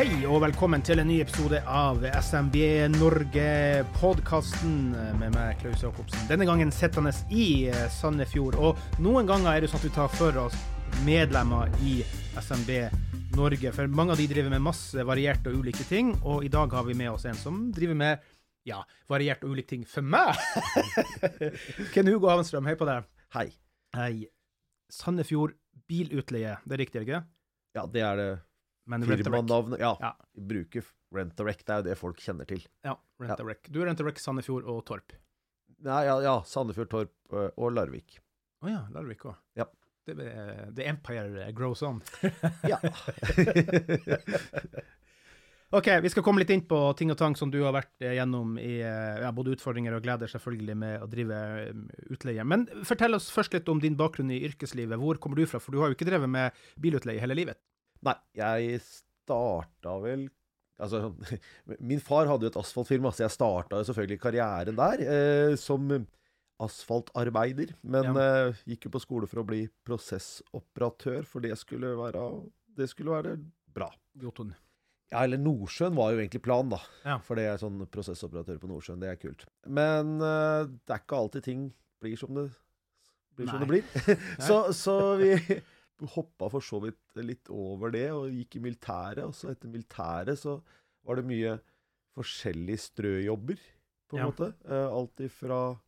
Hei og velkommen til en ny episode av SMB Norge-podkasten med meg, Klaus Jacobsen. Denne gangen sittende i eh, Sandefjord. Og noen ganger er det sånn at vi tar for oss medlemmer i SMB Norge. For mange av de driver med masse varierte og ulike ting, og i dag har vi med oss en som driver med ja, variert og ulike ting for meg. Ken Hugo Havenstrøm, hei på deg. Hei. Hei. Sandefjord bilutleie, det er riktig, ikke? Ja, det er det Firmanavnet. Ja, Ja. vi bruker Rent a Wreck. Det er jo det folk kjenner til. Ja, Rent a Wreck. Du er Rent a Wreck Sandefjord og Torp. Nei, ja, ja Sandefjord, Torp og Larvik. Å ja, Larvik òg. Ja. Er- The Empire grows on. Ja. OK, vi skal komme litt inn på ting og tang som du har vært eh, gjennom i eh, ja, både utfordringer og gleder, selvfølgelig, med å drive eh, utleie. Men fortell oss først litt om din bakgrunn i yrkeslivet. Hvor kommer du fra? For du har jo ikke drevet med bilutleie hele livet. Nei, jeg starta vel Altså, min far hadde jo et asfaltfirma, så jeg starta selvfølgelig karrieren der eh, som asfaltarbeider. Men eh, gikk jo på skole for å bli prosessoperatør, for det skulle være, det skulle være bra. Jotun. Ja, eller Nordsjøen var jo egentlig planen, da. Ja. For det er sånn prosessoperatør på Nordsjøen, det er kult. Men eh, det er ikke alltid ting blir som det, blir, som det blir. så, så vi hoppa for så vidt litt over det og gikk i militæret. Og så etter militæret så var det mye forskjellige strøjobber, på en Ja. måte. Eh, alt ifra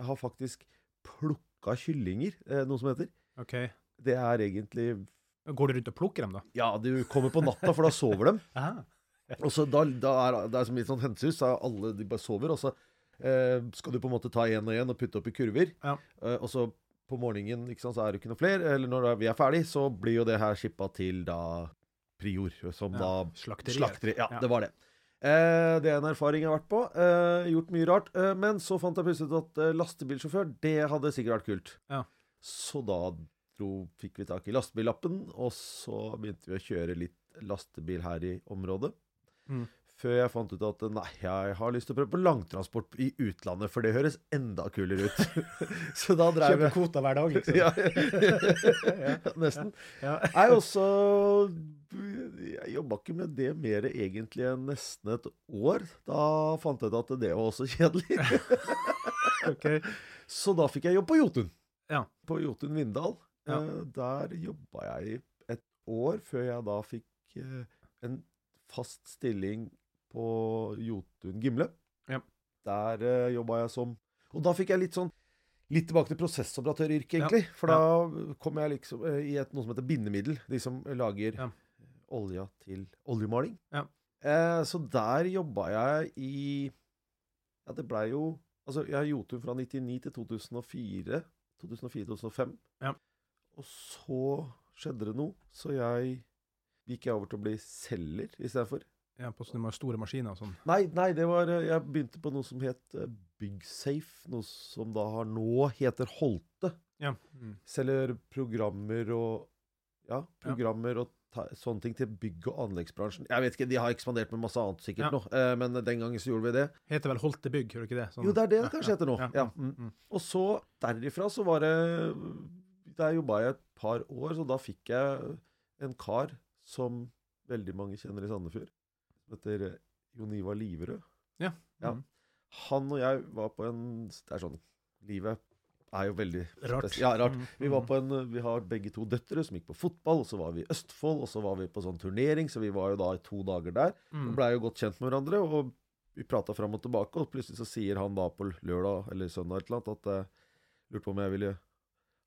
Jeg har faktisk plukka kyllinger, eh, noe som heter. Okay. Det er egentlig Går du rundt og plukker dem, da? Ja, du kommer på natta, for da sover de. Og så da, da er det er som litt et sånt hensehus, så alle de bare sover, og så eh, skal du på en måte ta én og én og putte opp i kurver. Ja. Eh, og så på morgenen sant, så er det ikke noe flere, eller når vi er ferdig, så blir jo det her shippa til da Prior, som Ja, da slakterier. Slakteri. Ja, Ja. det var det. Eh, det er en erfaring jeg har vært på. Eh, gjort mye rart. Eh, men så fant jeg plutselig ut at eh, lastebilsjåfør, det hadde sikkert vært kult. Ja. Så da dro, fikk vi tak i lastebillappen, og så begynte vi å kjøre litt lastebil her i området. Mm. Før jeg fant ut at nei, jeg har lyst til å prøve på langtransport i utlandet, for det høres enda kulere ut. så da drev Kjøper jeg kvoter hver dag, liksom? ja. Nesten. Ja. Nei, også Jeg jobba ikke med det mer egentlig enn nesten et år. Da fant jeg ut at det var også kjedelig. okay. Så da fikk jeg jobb på Jotun. Ja. På Jotun Vindal. Ja. Eh, Der jobba jeg i et år, før jeg da fikk eh, en fast stilling på Jotun Gimle. Ja. Der uh, jobba jeg som Og da fikk jeg litt sånn Litt tilbake til prosessoperatøryrket, Ja. egentlig. For da kom jeg liksom uh, i et, noe som heter bindemiddel. De som lager Ja. olja til oljemaling. Ja. Uh, så der jobba jeg i Ja, det blei jo Altså, jeg har Jotun fra 99 til 2004. 2004-2005. Ja. Og så skjedde det noe, så jeg gikk jeg over til å bli selger istedenfor. Ja, på sånne store maskiner og sånn. Nei, nei, det var eh, Jeg begynte på noe som het eh, Byggsafe. Noe som da har nå heter Holte. Ja. Mm. Selger programmer og Ja, programmer og ta, sånne ting til bygg- og anleggsbransjen. Jeg vet ikke, De har ekspandert med masse annet sikkert Ja. nå, eh, men den gangen så gjorde vi det. Heter vel Holte Bygg, gjør det ikke det? Sånn- Jo, det er det det kanskje ja, heter nå. ja, Ja. mm, Mm. Og så derifra så var det Der jobba jeg et par år, så da fikk jeg en kar som veldig mange kjenner i Sandefjord, heter eh, Jon Ivar Liverød. Ja. Ja. Mm. Han og jeg var på en Det er sånn Livet er jo veldig Rart. Ja, rart. Mm, Vi var mm. på en Vi har begge to døtre som gikk på fotball, og så var vi i Østfold, og så var vi på sånn turnering, så vi var jo da i to dager der. Mm. Blei jo godt kjent med hverandre, og vi prata fram og tilbake, og plutselig så sier han da på lørdag eller søndag et eller annet at jeg lurte på om jeg ville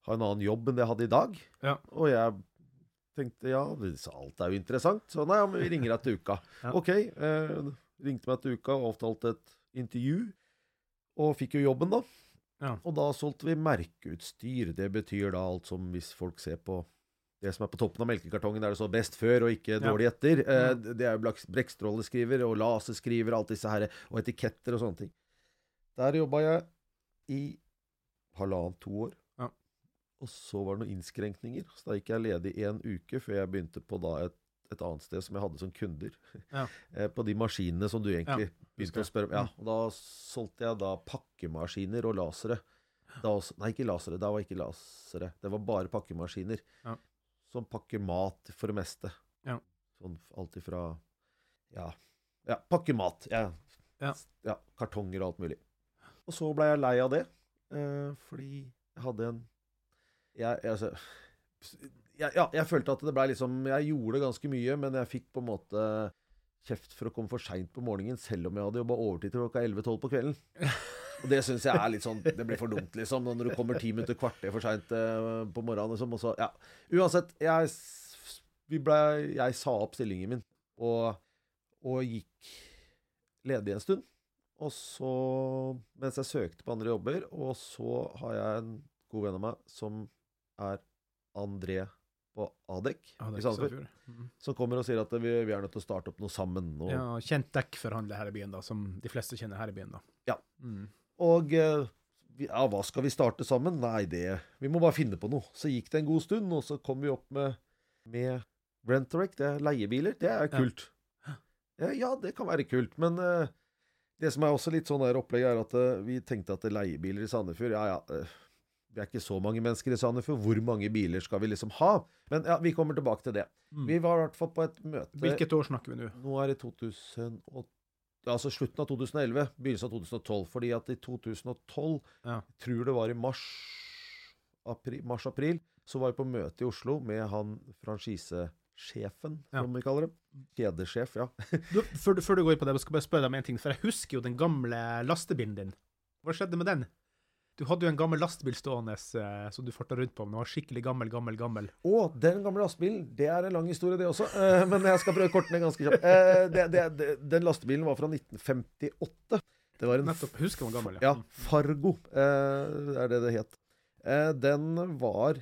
ha en annen jobb enn det jeg hadde i dag. Ja. Og jeg tenkte ja, alt er jo interessant. Så nei, vi ringer deg til uka. Ja. Ok. Eh, ringte meg til uka og avtalte et intervju. Og fikk jo jobben, da. Ja. Og da solgte vi merkeutstyr. Det betyr da alt som hvis folk ser på det som er på toppen av melkekartongen, der det står 'best før' og ikke 'dårlig etter'. Eh, det er jo brekkstråleskriver og laserskriver, alt disse her, og etiketter og sånne ting. Der jobba jeg i halvannet to år. Ja. Og så var det noen innskrenkninger, så da gikk jeg ledig en uke før jeg begynte på da et, et annet sted som jeg hadde som kunder. Ja. Eh, på de maskinene som du egentlig begynte å spørre om. Ja, Mm. og da solgte jeg da pakkemaskiner og lasere. Da også, nei, ikke lasere. Da var ikke lasere. Det var bare pakkemaskiner. Ja. Som pakker mat for det meste. Ja. Sånn alt ifra Ja, ja pakker mat. Ja. Ja. ja. Kartonger og alt mulig. Og så ble jeg lei av det, eh, fordi jeg hadde en jeg, altså, jeg, ja, jeg følte at det blei liksom Jeg gjorde ganske mye, men jeg fikk på en måte kjeft for å komme for seint på morgenen, selv om jeg hadde jobba overtid til klokka 11-12 på kvelden. Og det syns jeg er litt sånn Det blir for dumt, liksom. Når du kommer ti minutter, kvarter for seint eh, på morgenen, liksom. Og så, ja. Uansett, jeg, ble, jeg sa opp stillingen min, og, og gikk ledig en stund. Og så, mens jeg søkte på andre jobber, og så har jeg en god venn av meg som er André på Adek Adek i Sandefjord, Sandefjord. Mm. som kommer og sier at vi, vi er nødt til å starte opp noe sammen. Og, Ja, kjent dekkforhandler her i byen, da, som de fleste kjenner her i byen. da. Ja. Mm. og eh, ja, hva skal vi starte sammen? Nei, det Vi må bare finne på noe. Så gikk det en god stund, og så kom vi opp med, med Rentorec. Det er leiebiler. Det er kult. Ja, ja, det kan være kult, men eh, det som er også litt sånn der opplegg, er at eh, vi tenkte at leiebiler i Sandefjord Ja, ja. Vi er ikke så mange mennesker i Sandefjord. Hvor mange biler skal vi liksom ha? Men ja, vi kommer tilbake til det. Mm. Vi var i hvert fall på et møte Hvilket år snakker vi nå? Nå er det 2008 Altså slutten av 2011, begynnelsen av 2012. Fordi at i 2012, Ja. tror det var i mars april, mars-april, så var vi på møte i Oslo med han franchisesjefen, Ja. som vi kaller det. Kjedesjef, ja. Du, før, før du går på det, skal jeg bare spørre deg om en ting. For jeg husker jo den gamle lastebilen din. Hva skjedde med den? Du hadde jo en gammel lastebil stående eh, som du farta rundt på. Men Den var skikkelig gammel, gammel, gammel. Å, den gamle lastebilen, det er en lang historie, det også. Eh, men jeg skal prøve å korte ned ganske kjapt. Eh, det, det, det, den lastebilen var fra 1958. Det var en Nettopp. Husker den gammel, Ja, Fargo eh, er det det het. Eh, den var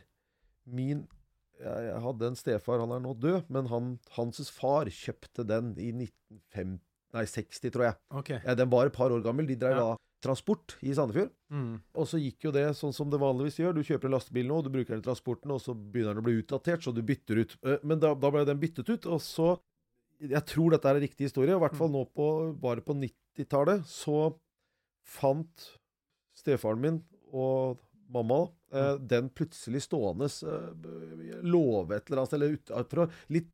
min jeg, hadde en stefar, han er nå død, men han, hans far kjøpte den i 1950, nei, 60, tror jeg. Okay. Ja, den var et par år gammel. De drev Ja. da transport i Sandefjord. Mm. Og så gikk jo det sånn som det vanligvis gjør. Du kjøper en lastebil nå, du bruker den i transporten, og så begynner den å bli utdatert, så du bytter ut. Eh, Men da, da ble den byttet ut, og så Jeg tror dette er en riktig historie, i hvert fall nå på, bare på 90-tallet, så fant stefaren min og mamma eh, den plutselig stående eh, låve et eller annet eller litt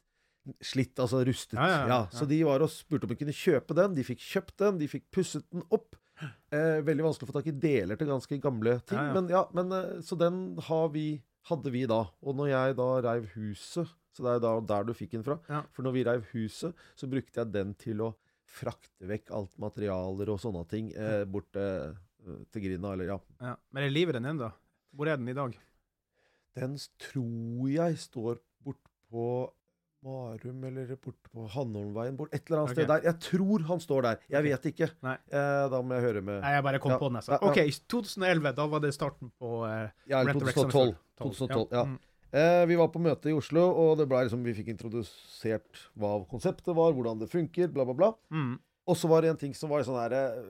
slitt, altså rustet. Ja, ja, ja. Så de var og spurte om de kunne kjøpe den. De fikk kjøpt den, de fikk pusset den opp. Eh, veldig vanskelig å få tak i deler til ganske gamle ting. Ja, ja. Men ja, men, eh, så den har vi, hadde vi da. Og når jeg da reiv huset, så det er da der du fikk den fra Ja. For når vi reiv huset, så brukte jeg den til å frakte vekk alt materialer og sånne ting eh, bort eh, til Grinda, eller ja. Ja. Men er livet den ennå? Hvor er den i dag? Den tror jeg står bort på Marum, eller bort på Hannholmveien, bort et eller annet okay. sted der. Jeg tror han står der. Jeg okay. vet ikke. Eh, da må jeg høre med Nei, jeg bare kom Ja. på den. Altså. Ja. OK, i 2011, da var det starten på eh, Ja, eller Rent a Wreck 2012. 2012 ja. Mm. Eh, vi var på møte i Oslo, og liksom, vi fikk introdusert hva konseptet var, hvordan det funker, bla, bla, bla. Mm. Og så var det en ting som var sånn her eh,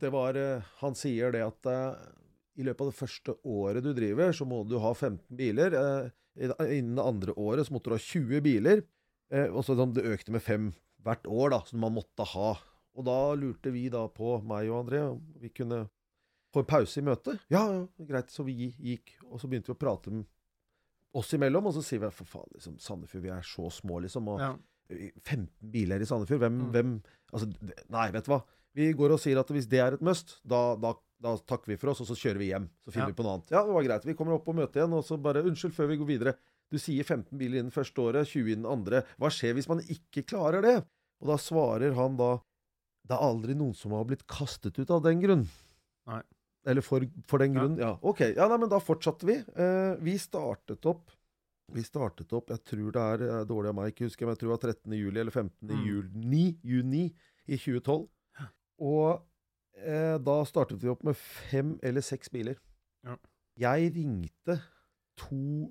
Det var eh, Han sier det at eh, i løpet av det første året du driver, så må du ha 15 biler. Eh, innen det andre året så måtte du ha 20 biler. Eh, og så sånn, det økte med fem hvert år, da, som man måtte ha. Og da lurte vi da på, meg og André, om vi kunne få en pause i møtet. Ja, ja, greit. Så vi gikk, og så begynte vi å prate med oss imellom, og så sier vi for faen, liksom, Sandefjord, vi er så små, liksom. og Ja. 15 biler i Sandefjord. Hvem, Mm. hvem altså, Nei, vet du hva. Vi går og sier at hvis det er et must, da, da, da takker vi for oss, og så kjører vi hjem. Så finner Ja. vi på noe annet. Ja, det var greit. Vi kommer opp på møtet igjen, og så bare Unnskyld, før vi går videre. Du sier 15 biler innen første året, 20 innen andre. Hva skjer hvis man ikke klarer det? Og da svarer han da Det er aldri noen som har blitt kastet ut av den grunn. Nei. Eller for, for den Ja. grunn, ja. Ok. Ja, nei, men da fortsatte vi. Eh, vi startet opp Vi startet opp Jeg tror det er eh, dårlig av meg, ikke husker, men jeg tror det var 13. juli eller 15. Mm. juni, juni i 2012. Og eh, da startet vi opp med fem eller seks biler. Ja. Jeg ringte to,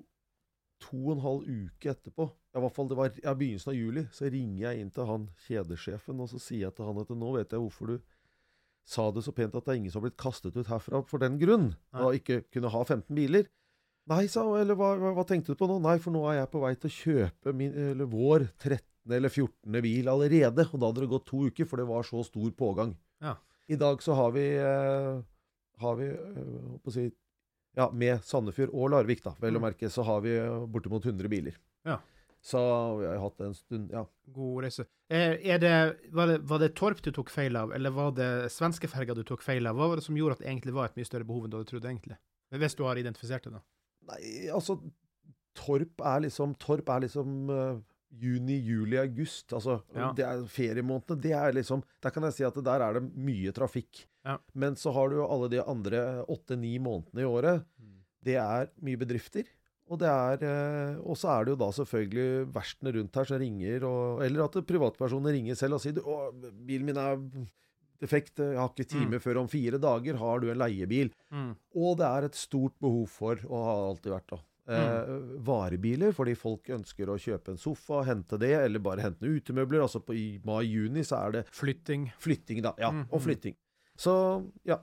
to og en halv uke etterpå. I hvert fall det var ja, begynnelsen av juli. Så ringer jeg inn til han kjedesjefen, og så sier jeg til han at nå vet jeg hvorfor du sa det så pent at det er ingen som har blitt kastet ut herfra for den grunn. Nei. Ikke kunne ha 15 biler. Nei, sa han. eller hva, hva tenkte du på nå? Nei, for nå er jeg på vei til å kjøpe min, eller vår 13. eller 14. bil allerede. Og da hadde det gått to uker, for det var så stor pågang. Ja. I dag så har vi, eh, har vi eh, si, ja, med Sandefjord og Larvik, da, vel å Mm. merke, så har vi eh, bortimot 100 biler. Ja. Så vi har hatt en stund, ja. God reise. Eh, er det, var, det, var det Torp du tok feil av, eller var det svenskeferga du tok feil av? Hva var det som gjorde at det egentlig var et mye større behov enn du hadde trodd egentlig? Hvis du har identifisert det, da. Nei, altså Torp er liksom Torp er liksom eh, juni, juli, august. Altså, Ja. det er feriemånedene. Det er liksom Der kan jeg si at der er det mye trafikk. Ja. Men så har du jo alle de andre åtte-ni månedene i året. Det er mye bedrifter. Og det er eh, Og så er det jo da selvfølgelig verftene rundt her som ringer, og, eller at privatpersoner ringer selv og sier du, å, 'Bilen min er defekt, jeg har ikke time Mm. før om fire dager. Har du en leiebil?' Og det er et stort behov for, og har alltid vært da, eh, varebiler, fordi folk ønsker å kjøpe en sofa, hente det, eller bare hente utemøbler. Altså på, i mai-juni så er det Flytting. flytting, da. Ja, Mm, og mm. flytting. Så ja.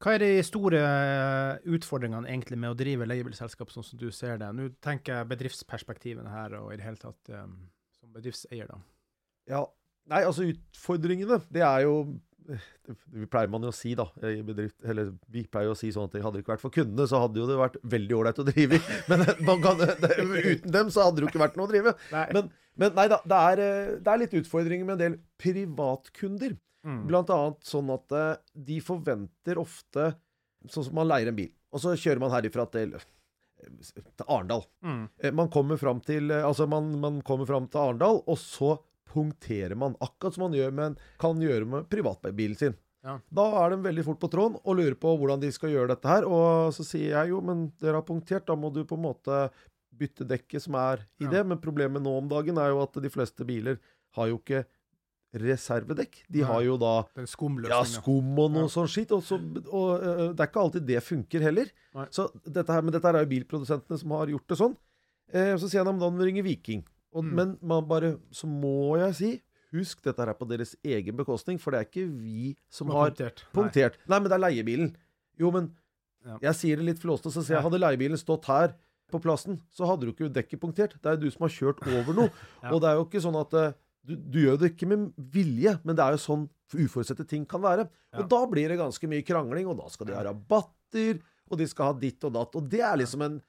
Hva er de store eh, utfordringene egentlig med å drive leiebilselskap, sånn som du ser det? Nå tenker jeg bedriftsperspektivene her, og i det hele tatt um, som bedriftseier, da. ja. Nei, altså utfordringene, det er jo det pleier man jo å si, da. I bedrift, eller vi pleier å si sånn at det hadde det ikke vært for kundene, så hadde jo det vært veldig ålreit å drive i. Men man kan, det, uten dem så hadde det jo ikke vært noe å drive. Nei. Men, men nei da, det er, eh, det er litt utfordringer med en del privatkunder. Mm. Blant annet sånn at eh, de forventer ofte Sånn som man leier en bil, og så kjører man herifra til, til Arendal. Mm. Eh, Man kommer fram til eh, Altså, man, man kommer fram til Arendal, og så punkterer man. Akkurat som man gjør med, kan gjøre med privatbilen sin. Ja. Da er de veldig fort på tråden og lurer på hvordan de skal gjøre dette her. Og så sier jeg jo, men dere har punktert, da må du på en måte bytte dekket som er i Ja. det. Men problemet nå om dagen er jo at de fleste biler har jo ikke reservedekk. De har jo da ja, skum og noe Ja. sånn skitt. Og, så, og uh, det er ikke alltid det funker heller. Nei. Så dette her, men dette her er jo bilprodusentene som har gjort det sånn. Eh, så sier han om da må du ringe Viking. Og, Mm. Men man bare, så må jeg si, husk dette her er på deres egen bekostning, for det er ikke vi som har har punktert. punktert. Nei, men det er leiebilen. Jo, men Ja. jeg sier det litt flåste, så sier jeg hadde leiebilen stått her på plassen, så hadde du ikke dekket punktert. Det er jo du som har kjørt over noe. Ja. Og det er jo ikke sånn at eh, du, du gjør det ikke med vilje, men det er jo sånn uforutsette ting kan være. Ja. Og da blir det ganske mye krangling, og da skal de ha rabatter, og de skal ha ditt og datt. Og det er liksom en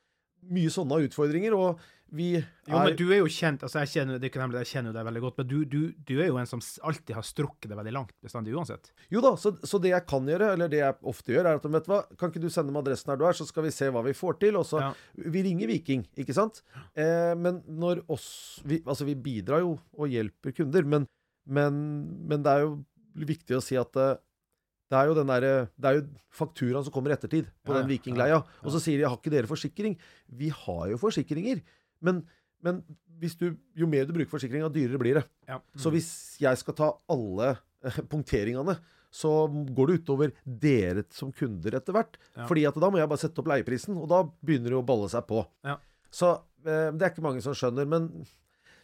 mye sånne utfordringer, og vi er Jo, men du er jo kjent altså jeg kjenner, det er ikke nemlig, jeg kjenner deg veldig godt, men du, du, du er jo en som alltid har strukket det veldig langt, bestandig uansett. Jo da, så, så det jeg kan gjøre, eller det jeg ofte gjør, er at vet du hva, kan ikke du sende meg adressen her du er, så skal vi se hva vi får til. Og så Ja. Vi ringer Viking, ikke sant? Eh, men når oss vi, Altså, vi bidrar jo og hjelper kunder, men, men, men det er jo viktig å si at eh, det er jo den der, det er jo fakturaen som kommer i ettertid på Ja, den vikingleia. Og så sier de 'har ikke dere forsikring'? Vi har jo forsikringer. Men, men du, jo mer du bruker forsikring, jo dyrere blir det. Ja. Så hvis jeg skal ta alle eh, punkteringene, så går det utover dere som kunder etter hvert. Ja. Fordi at da må jeg bare sette opp leieprisen, og da begynner det å balle seg på. Ja. Så eh, det er ikke mange som skjønner, men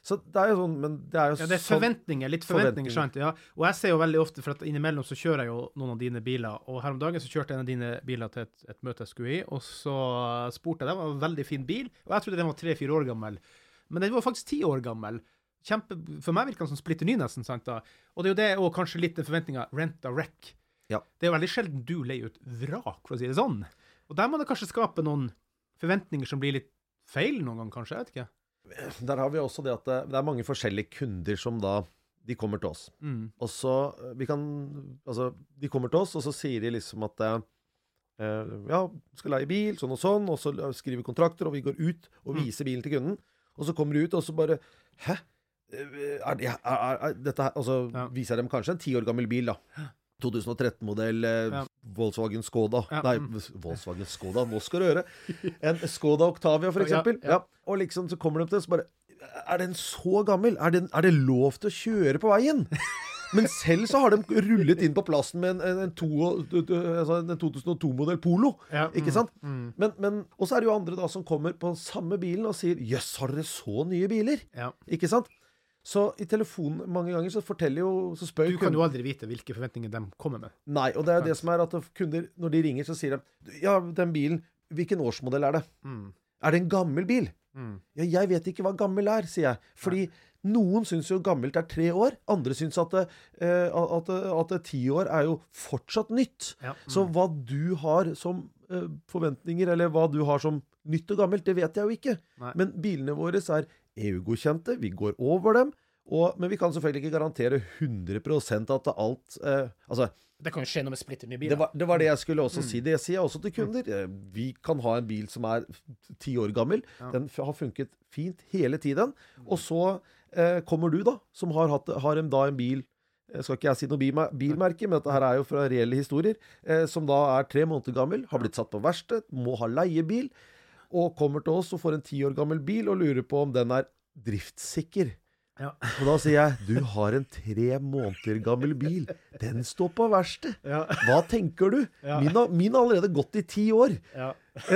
Så det er jo sånn Men det er jo Ja, det er sånn forventninger. Litt forventninger, Forventninger. Ja. Og jeg ser jo veldig ofte, for at innimellom så kjører jeg jo noen av dine biler, og her om dagen så kjørte jeg en av dine biler til et, et møte jeg skulle i, og så spurte jeg det var en veldig fin bil, og jeg trodde den var tre-fire år gammel, men den var faktisk ti år gammel. Kjempe, for meg virker den som splitter ny, nesten. sant da? Og det er jo det, og kanskje litt den forventninga rent a wreck. Ja. Det er jo veldig sjelden du leier ut vrak, for å si det sånn. Og der må det kanskje skape noen forventninger som blir litt feil noen gang, kanskje. Jeg vet ikke. Der har vi også det at det, det er mange forskjellige kunder som da De kommer til oss. Mm. Og så eh, Vi kan Altså, de kommer til oss, og så sier de liksom at eh, eh, Ja, skal leie bil, sånn og sånn, og så skriver vi kontrakter, og vi går ut og Mm. viser bilen til kunden. Og så kommer de ut, og så bare Hæ? Er, er, er, dette her Altså Ja. viser jeg dem kanskje en ti år gammel bil, da. 2013-modell eh, Ja. Volkswagen Skoda. Ja, Nei, mm. Volkswagen Skoda, nå skal du høre. En Skoda Octavia, for eksempel. ja. Og liksom så kommer de til oss bare Er den så gammel? Er, den, er det lov til å kjøre på veien? Men selv så har de rullet inn på plassen med en, en, en, altså en 2002-modell Polo. Ja, Ikke mm, sant? Mm. Men, men, og så er det jo andre da som kommer på den samme bilen og sier 'jøss, har dere så nye biler?' Ja. Ikke sant? Så i telefonen mange ganger så forteller jo Så spør Du kan jo aldri vite hvilke forventninger de kommer med. Nei, og det er jo det som er at kunder, når de ringer, så sier de Ja, den bilen, hvilken årsmodell er det? Mm. Er det en gammel bil? Mm. Ja, jeg vet ikke hva gammel er, sier jeg. Fordi noen syns jo gammelt er tre år. Andre syns at, det, eh, at, det- at ti år er jo fortsatt nytt. Ja. Så mm. hva du har som eh, forventninger, eller hva du har som nytt og gammelt, det vet jeg jo ikke. Nei. Men bilene våre er EU-godkjente, vi går over dem. Og, men vi kan selvfølgelig ikke garantere 100% at alt eh, Altså, Det kan jo skje noe med splitter nye det biler. var, det var det jeg skulle også Mm. si. Det sier jeg også til kunder. Eh, Vi kan ha en bil som er ti år gammel. Ja. Den har funket fint hele tiden. Og så eh, kommer du, da, som har, hatt, har en, da en bil skal ikke jeg si noe bilmerke, men dette her er jo fra reelle historier. Eh, som da er tre måneder gammel, har blitt satt på verksted, må ha leiebil, og kommer til oss og får en ti år gammel bil og lurer på om den er driftssikker. Ja. Og da sier jeg du har en tre måneder gammel bil. Den står på verksted. Ja. Hva tenker du? Min, har, min har allerede gått i ti år. Ja.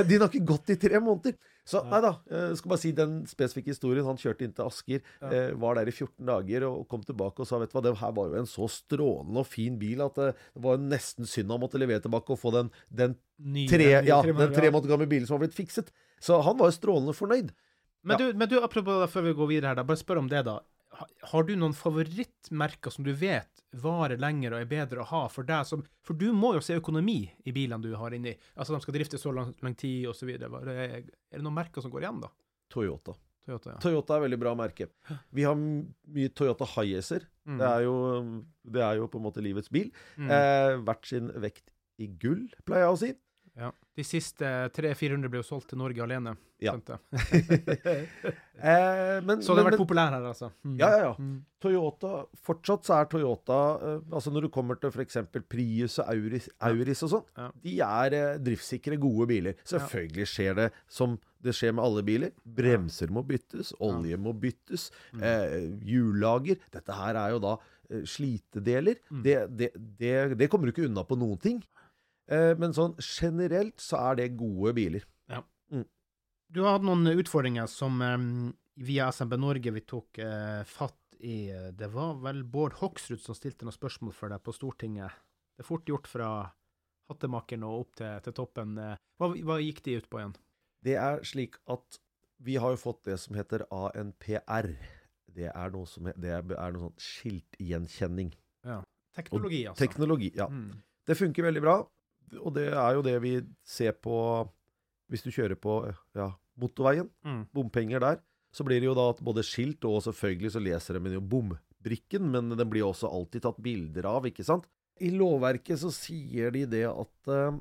Din har ikke gått i tre måneder. Så nei da. Jeg skal bare si den spesifikke historien. Han kjørte inn til Asker, eh, var der i 14 dager og kom tilbake og sa vet du hva, det her var jo en så strålende og fin bil at det, det var nesten synd han måtte levere tilbake og få den, den, Nye- tre, nye ja, den tre måneder gamle bilen som var blitt fikset. Så han var jo strålende fornøyd. Men, Ja. du, men du, apropos det, før vi går videre her, da, bare spør om det, da. Ha- Har du noen favorittmerker som du vet varer lenger og er bedre å ha for deg? Som, for du må jo se økonomi i bilene du har inni. Altså, de skal drifte så lang, lang tid, osv. Er, er det noen merker som går igjen, da? Toyota. Toyota, ja. Toyota er veldig bra merke. Vi har mye Toyota Highacer. Mm. Det, er jo, det er jo på en måte livets bil. Mm. Eh, hvert sin vekt i gull, pleier jeg å si. ja. De siste 300-400 ble jo solgt til Norge alene. Ja. Eh, men, Så det har vært populær her, altså. Mm. Ja, ja, ja. Mm. Toyota, Fortsatt så er Toyota eh, Altså Når du kommer til f.eks. Prius og Auris, Auris og sånn, Ja. de er eh, driftssikre, gode biler. Selvfølgelig skjer det som det skjer med alle biler. Bremser må byttes, olje må byttes, Mm. eh, hjullager Dette her er jo da eh, slitedeler. Mm. Det, det, det, det kommer du ikke unna på noen ting. Eh, men sånn generelt så er det gode biler. Du har hatt noen utfordringer som via SMB Norge vi tok eh, fatt i. Det var vel Bård Hoksrud som stilte noen spørsmål for deg på Stortinget. Det er fort gjort fra hattemakeren og opp til, til toppen. Eh, Hva, hva gikk de ut på igjen? Det er slik at vi har jo fått det som heter ANPR. Det er noe, som, det er, noe sånn skiltgjenkjenning. Teknologi, altså. Teknologi, ja. Mm. Det funker veldig bra. Og det er jo det vi ser på hvis du kjører på ja, motorveien. Mm. Bompenger der. Så blir det jo da at både skilt og selvfølgelig så leser de jo bombrikken, men den blir også alltid tatt bilder av, ikke sant? I lovverket så sier de det at eh,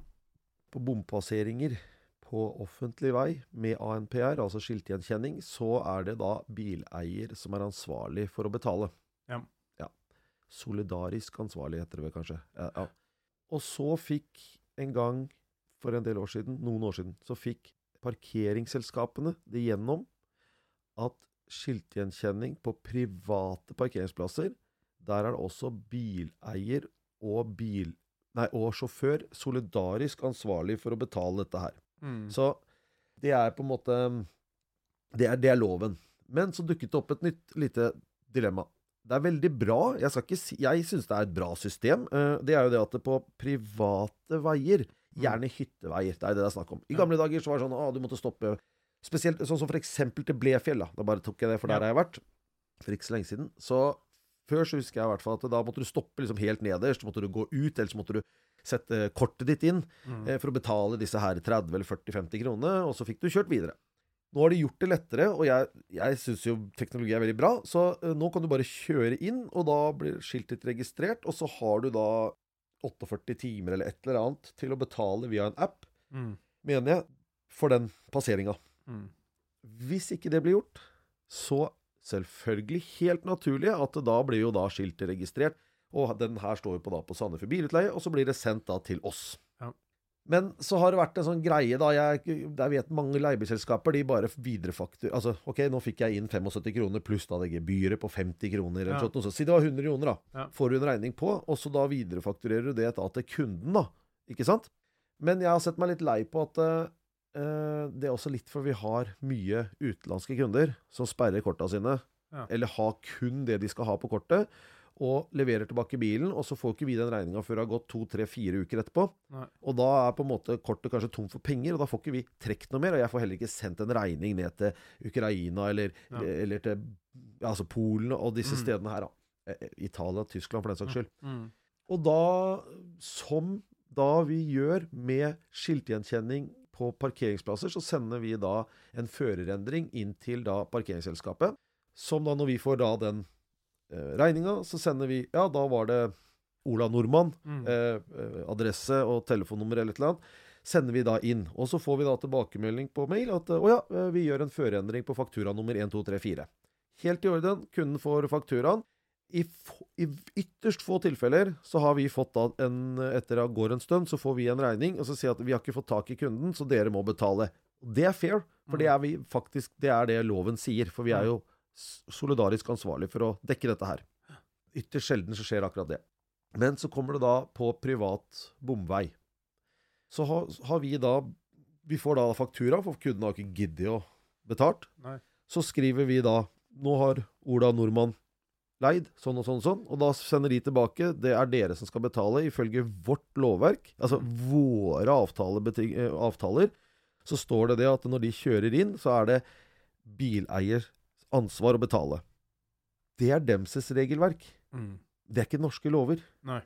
på bompasseringer på offentlig vei med ANPR, altså skiltgjenkjenning, så er det da bileier som er ansvarlig for å betale. Ja. ja. Solidarisk ansvarlig heter det vel kanskje. Ja, ja. Og så fikk en gang for en del år siden, noen år siden, så fikk parkeringsselskapene det gjennom at skiltgjenkjenning på private parkeringsplasser, der er det også bileier og bil... Nei, og sjåfør solidarisk ansvarlig for å betale dette her. Mm. Så det er på en måte det er, det er loven. Men så dukket det opp et nytt lite dilemma. Det er veldig bra. Jeg, skal si, jeg syns det er et bra system. Eh, Det er jo det at det på private veier, gjerne hytteveier, det er det det er snakk om. I gamle dager så var det sånn at du måtte stoppe Spesielt sånn som for eksempel til Blefjell. Da, da bare tok jeg det, for der har jeg vært. For ikke så lenge siden. Så før så husker jeg i hvert fall at da måtte du stoppe liksom helt nederst. Så måtte du gå ut, eller så måtte du sette kortet ditt inn Mm. eh, for å betale disse her 30 eller 40-50 kronene, og så fikk du kjørt videre. Nå har de gjort det lettere, og jeg, jeg syns jo teknologi er veldig bra, så uh, nå kan du bare kjøre inn, og da blir skiltet ditt registrert, og så har du da 48 timer eller et eller annet til å betale via en app, Mm. mener jeg, for den passeringa. Mm. Hvis ikke det blir gjort, så selvfølgelig helt naturlig at da blir jo da skiltet registrert. Og den her står jo på, da, på Sandefjord Bilutleie, og så blir det sendt da til oss. Men så har det vært en sånn greie, da. Jeg, jeg vet mange leiebilselskaper, de bare viderefaktur... Altså, OK, nå fikk jeg inn 75 kroner pluss da det gebyret på 50 kroner, eller Ja. sånt, så Si det var 100 kroner, da. Ja. Får du en regning på, og så da viderefakturerer du det da til kunden, da. Ikke sant? Men jeg har sett meg litt lei på at uh, det er også litt for vi har mye utenlandske kunder som sperrer korta sine, Ja. eller har kun det de skal ha på kortet, og leverer tilbake bilen, og så får ikke vi den regninga før det har gått to, tre, fire uker etterpå. Nei. Og da er på en måte kortet kanskje tomt for penger, og da får ikke vi trukket noe mer. Og jeg får heller ikke sendt en regning ned til Ukraina eller, Ja. eller til altså Polen og disse Mm. stedene her. da. Eh, Italia, Tyskland for den saks skyld. Mm. Og da, som da vi gjør med skiltgjenkjenning på parkeringsplasser, så sender vi da en førerendring inn til da parkeringsselskapet. Som da, når vi får da den eh, regninga, så sender vi Ja, da var det Ola Nordmann. Mm. Eh, eh, adresse og telefonnummer eller et eller annet. Sender vi da inn. Og så får vi da tilbakemelding på mail at eh, å ja, eh, vi gjør en førendring på faktura nummer 1234. Helt i orden. Kunden får fakturaen. I, I ytterst få tilfeller så har vi fått da en Etter det går en stund, så får vi en regning og så sier at vi har ikke fått tak i kunden, så dere må betale. Det er fair, for det er vi faktisk Det er det loven sier. For vi er jo s- solidarisk ansvarlig for å dekke dette her. Ytterst sjelden så skjer akkurat det. Men så kommer det da på privat bomvei. Så har, har vi da Vi får da faktura, for kunden har ikke giddet å betalt. Nei. Så skriver vi da Nå har Ola Nordmann leid, sånn og sånn og sånn. Og da sender de tilbake. Det er dere som skal betale ifølge vårt lovverk. Altså våre avtalebeting- eh, avtaler. Så står det det at når de kjører inn, så er det bileiers ansvar å betale. Det er demses regelverk. Mm. Det er ikke norske lover. Nei.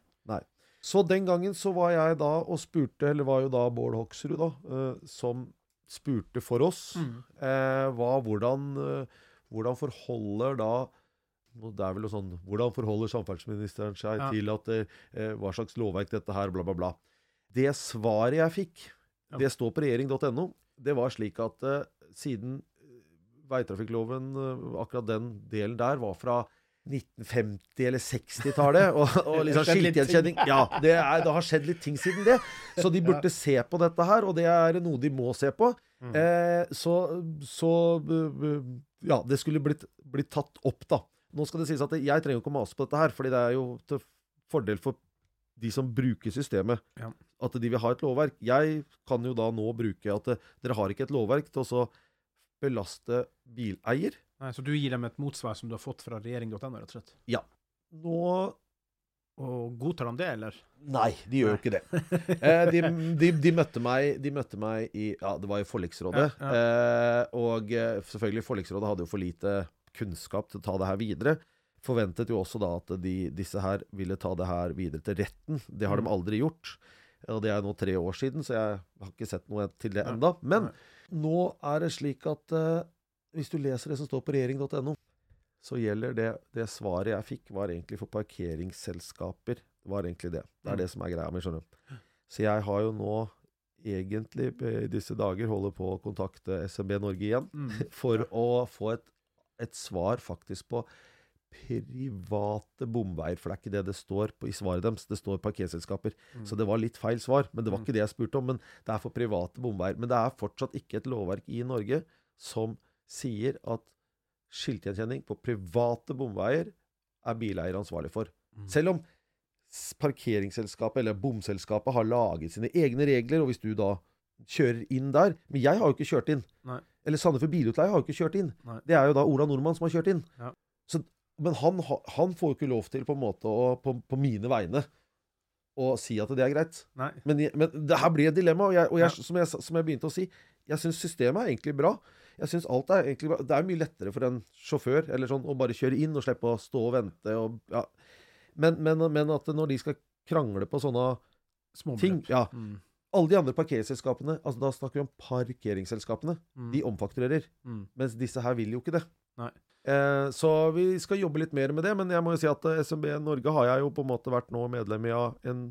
Så den gangen så var jeg da og spurte, eller var jo da Bård Hoksrud da, uh, som spurte for oss, Mm. uh, hva, hvordan, uh, hvordan forholder da det er vel noe sånn, Hvordan forholder samferdselsministeren seg Ja. til at eh, hva slags lovverk dette her, bla, bla, bla. Det svaret jeg fikk, Ja. det står på regjering.no, det var slik at eh, siden eh, veitrafikkloven, eh, akkurat den delen der, var fra 1950- eller 60-tallet. Og, og liksom skiltgjenkjenning Ja, det, er, det har skjedd litt ting siden det. Så de burde se på dette her, og det er noe de må se på. Mm. Eh, så så eh, Ja, det skulle blitt, blitt tatt opp, da. Nå skal det sies at jeg trenger ikke å mase på dette her, fordi det er jo til fordel for de som bruker systemet, Ja. at de vil ha et lovverk. Jeg kan jo da nå bruke at eh, dere har ikke et lovverk til å så belaste bileier. Nei, så du gir dem et motsvar som du har fått fra regjering.no, rett og slett? Ja. Nå Og godtar de det, eller? Nei, de gjør jo ikke det. Eh, de, de, de, møtte meg, de møtte meg i Ja, det var i forliksrådet. Ja, Eh, og eh, selvfølgelig, forliksrådet hadde jo for lite kunnskap til å ta det her videre. Forventet jo også da at de, disse her ville ta det her videre til retten. Det har Mm. de aldri gjort. Og det er nå tre år siden, så jeg har ikke sett noe til det enda. Men nå er det slik at uh, hvis du leser det som står på regjering.no, så gjelder det Det svaret jeg fikk, var egentlig for parkeringsselskaper. Det var egentlig det. Det er Mm. det som er greia mi, skjønner du. Så jeg har jo nå egentlig eh, i disse dager holder på å kontakte SMB Norge igjen Mm. for å få et, et svar faktisk på private bomveier, det er ikke det det står på, i svaret deres. Det står parkeringsselskaper. Mm. Så det var litt feil svar. Men det var Mm. ikke det jeg spurte om. Men det er for private bomveier. Men det er fortsatt ikke et lovverk i Norge som sier at skiltgjenkjenning på private bomveier er bileier ansvarlig for. Mm. Selv om parkeringsselskapet eller bomselskapet har laget sine egne regler, og hvis du da kjører inn der Men jeg har jo ikke kjørt inn. Nei. Eller Sandefjord Bilutleie har jo ikke kjørt inn. Nei. Det er jo da Ola Nordmann som har kjørt inn. Ja. Så, men han, han får jo ikke lov til på å, på, på mine vegne å si at det er greit. Men, men det her blir et dilemma, og, jeg, og jeg, som, jeg, som jeg begynte å si, jeg syns systemet er egentlig bra. Jeg synes alt er egentlig bra. Det er mye lettere for en sjåfør eller sånn, å bare kjøre inn og slippe å stå og vente. Og, ja. men, men, men at når de skal krangle på sånne Små ting ja, Mm. Alle de andre parkeringsselskapene, altså da snakker vi om parkeringsselskapene, Mm. de omfakturerer. Mm. Mens disse her vil jo ikke det. Nei. Eh, så vi skal jobbe litt mer med det, men jeg må jo si at eh, SMB Norge har jeg jo på en måte vært nå medlem i av en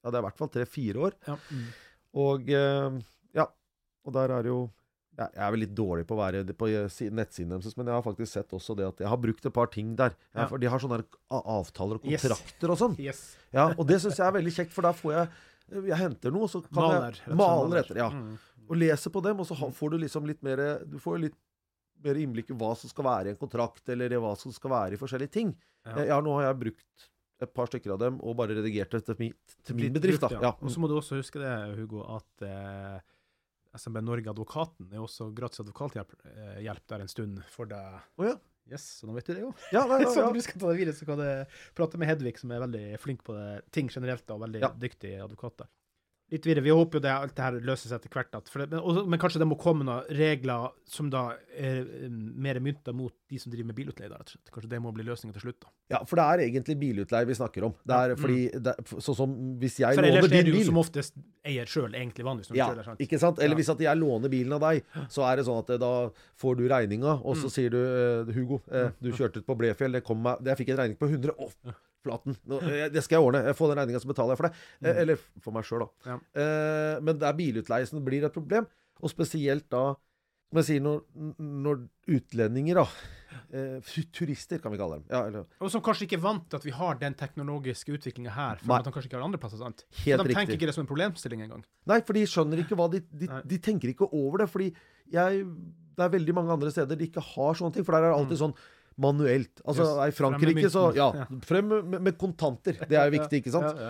Ja, det er i hvert fall tre-fire år. Ja. Mm. Og eh, ja. Og der er jo jeg er vel litt dårlig på å være på si- nettsiden deres, men jeg har faktisk sett også det at jeg har brukt et par ting der. Ja. For de har sånne avtaler og Yes. kontrakter og sånn. Yes. Ja, og det syns jeg er veldig kjekt, for da får jeg Jeg henter noe, og så kan Maler. jeg Maler etter, ja. Mm. Og leser på dem, og så får du liksom litt mer Du får litt mer innblikk i hva som skal være i en kontrakt, eller i hva som skal være i forskjellige ting. Ja. Jeg, nå har jeg brukt et par stykker av dem, og bare redigert det til min, til min bedrift, brukt, Ja. Og så må du også huske det, Hugo, at eh, SMB Norge Advokaten er også gratis advokathjelp eh, hjelp der en stund for deg. Ja. Yes, så nå vet du det jo. Ja, nei, ja, Så ja. når du skal ta det videre, så kan du prate med Hedvig, som er veldig flink på det, ting generelt, og veldig dyktig advokat der. Litt videre. Vi håper jo det, alt det her seg etter hvert. Det, men, også, men kanskje det må komme noen regler som da er eh, mer mynta mot de som driver med bilutleie. da, rett og slett. Kanskje det må bli løsningen til slutt. da. ja, for det er egentlig bilutleie vi snakker om. Det er fordi det, er- Sånn som hvis jeg For ellers låner er du bil som oftest eier sjøl, egentlig vanligvis. når du Ja, kjører, sant? ikke sant? Eller hvis at jeg låner bilen av deg, så er det sånn at eh, da får du regninga, og så Mm. sier du eh, Hugo, du kjørte ut på Blefjell, det kom meg Jeg fikk en regning på 100. Flaten. Nå, eh, det skal jeg ordne. Jeg får den regninga, så betaler jeg for det. Eh, Mm. Eller for meg sjøl, da. Ja. Eh, men det er bilutleie som blir et problem. Og spesielt da som jeg sier, når, når utlendinger, da eh, Turister, kan vi kalle dem. Ja, eller, Og som kanskje ikke er vant til at vi har den teknologiske utviklinga her, for Nei. at de kanskje ikke har andre plasser. sant? helt så de tenker riktig. ikke det som en problemstilling engang. Nei, for de skjønner ikke hva de De, de tenker ikke over det. Fordi jeg Det er veldig mange andre steder de ikke har sånne ting. For der er det alltid sånn manuelt. Altså Mm. Yes. I Frankrike så. Ja, Ja. frem med, med kontanter. Det er jo viktig, ikke sant?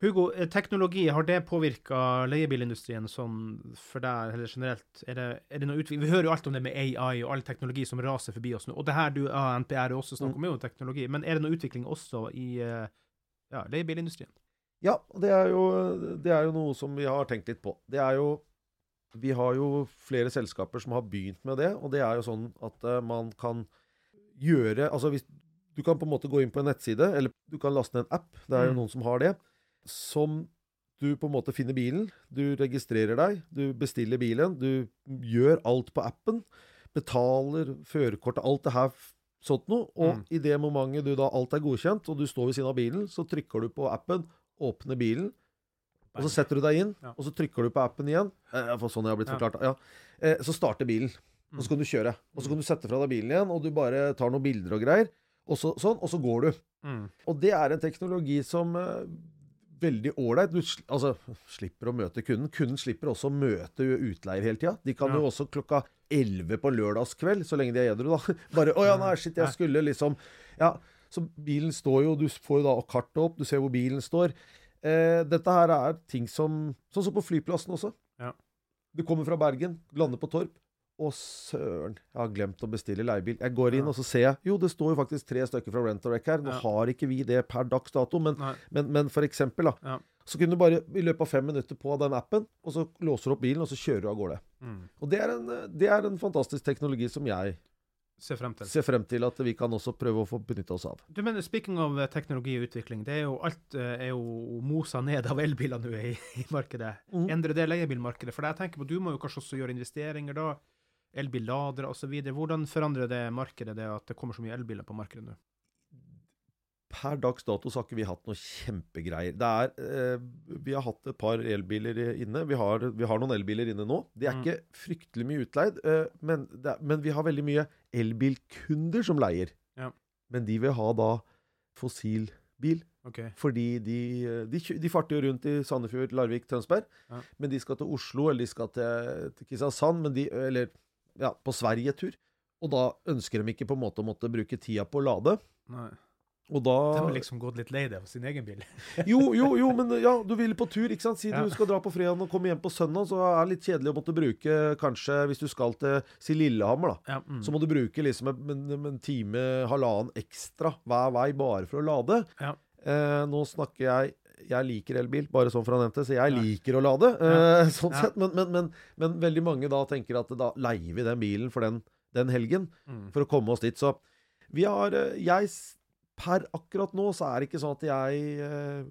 Hugo, eh, teknologi, har det påvirka leiebilindustrien sånn for deg, eller generelt? Er det, er det noe utvikling? Vi hører jo alt om det med AI og all teknologi som raser forbi oss nå. Og det her du av NPR også snakker om, er jo teknologi. Men er det noe utvikling også i eh, ja, leiebilindustrien? Ja, det er, jo, det er jo noe som vi har tenkt litt på. Det er jo Vi har jo flere selskaper som har begynt med det, og det er jo sånn at eh, man kan gjøre Altså hvis du kan på en måte gå inn på en nettside, eller du kan laste ned en app, det er jo Mm. noen som har det, som du på en måte finner bilen, du registrerer deg, du bestiller bilen, du gjør alt på appen, betaler førerkortet, alt det her sånt noe, og Mm. i det momentet du da alt er godkjent, og du står ved siden av bilen, så trykker du på appen, åpner bilen, og så setter du deg inn, og så trykker du på appen igjen. Eh, for sånn jeg har blitt forklart. Ja. Eh, så starter bilen, og Mm. så kan du kjøre. Og så kan du sette fra deg bilen igjen, og du bare tar noen bilder og greier, og så, sånn, og så går du. Mm. Og det er en teknologi som eh, veldig ålreit. Du sl altså, slipper å møte kunden. Kunden slipper også å møte utleier hele tida. De kan Ja. jo også klokka 11 på lørdagskveld, så lenge de er edru, da. Bare 'Å ja, nei, shit, jeg skulle liksom Ja. Så bilen står jo, du får jo da kartet opp, du ser hvor bilen står. Eh, dette her er ting som Sånn som på flyplassen også. Ja. Du kommer fra Bergen, lander på Torp. Å, søren, jeg har glemt å bestille leiebil. Jeg går inn, Ja. og så ser jeg Jo, det står jo faktisk tre stykker fra Rent a Wreck her. Nå Ja. har ikke vi det per dags dato, men, men, men for eksempel, da. Ja. Så kunne du bare i løpet av fem minutter på den appen, og så låser du opp bilen, og så kjører du av gårde. Mm. Og det er, en, det er en fantastisk teknologi som jeg Se frem til. Se frem til at vi kan også prøve å få benytte oss av. Du mener, Speaking of eh, teknologi og utvikling, det er jo alt eh, er jo mosa ned av elbiler nå i, i markedet. Mm. Endrer det leiebilmarkedet? For jeg tenker på, du må jo kanskje også gjøre investeringer da, elbilladere osv. Hvordan forandrer det markedet det at det kommer så mye elbiler på markedet nå? Per dags dato så har ikke vi hatt noe kjempegreier. Det er, eh, vi har hatt et par elbiler inne. Vi har, vi har noen elbiler inne nå. De er Mm. ikke fryktelig mye utleid, eh, men, det, er- men vi har veldig mye elbilkunder som leier. Ja. Men de vil ha da fossilbil. Okay. Fordi de, de, de farter jo rundt i Sandefjord, Larvik, Tønsberg. Ja. Men de skal til Oslo, eller de skal til, til Kristiansand, men de, eller ja, på Sverige-tur. Og da ønsker de ikke på en måte å måtte bruke tida på å lade. Nei. Og da De har liksom gått litt lei det av sin egen bil. Jo, jo, jo, men ja, du vil på tur, ikke sant. Si Ja. du skal dra på fredag og komme hjem på søndag, så er det litt kjedelig å måtte bruke kanskje, hvis du skal til si Lillehammer, da. Ja, mm. Så må du bruke liksom en, en, time, halvannen ekstra hver vei bare for å lade. Ja. Eh, nå snakker jeg Jeg liker elbil, bare sånn for å nevne det, så jeg liker å lade. Eh, sånn sett. Men, men, men, men veldig mange da tenker at da leier vi den bilen for den, den helgen Mm. for å komme oss dit. Så vi har eh, Jeg Per akkurat nå så er det ikke sånn at jeg eh,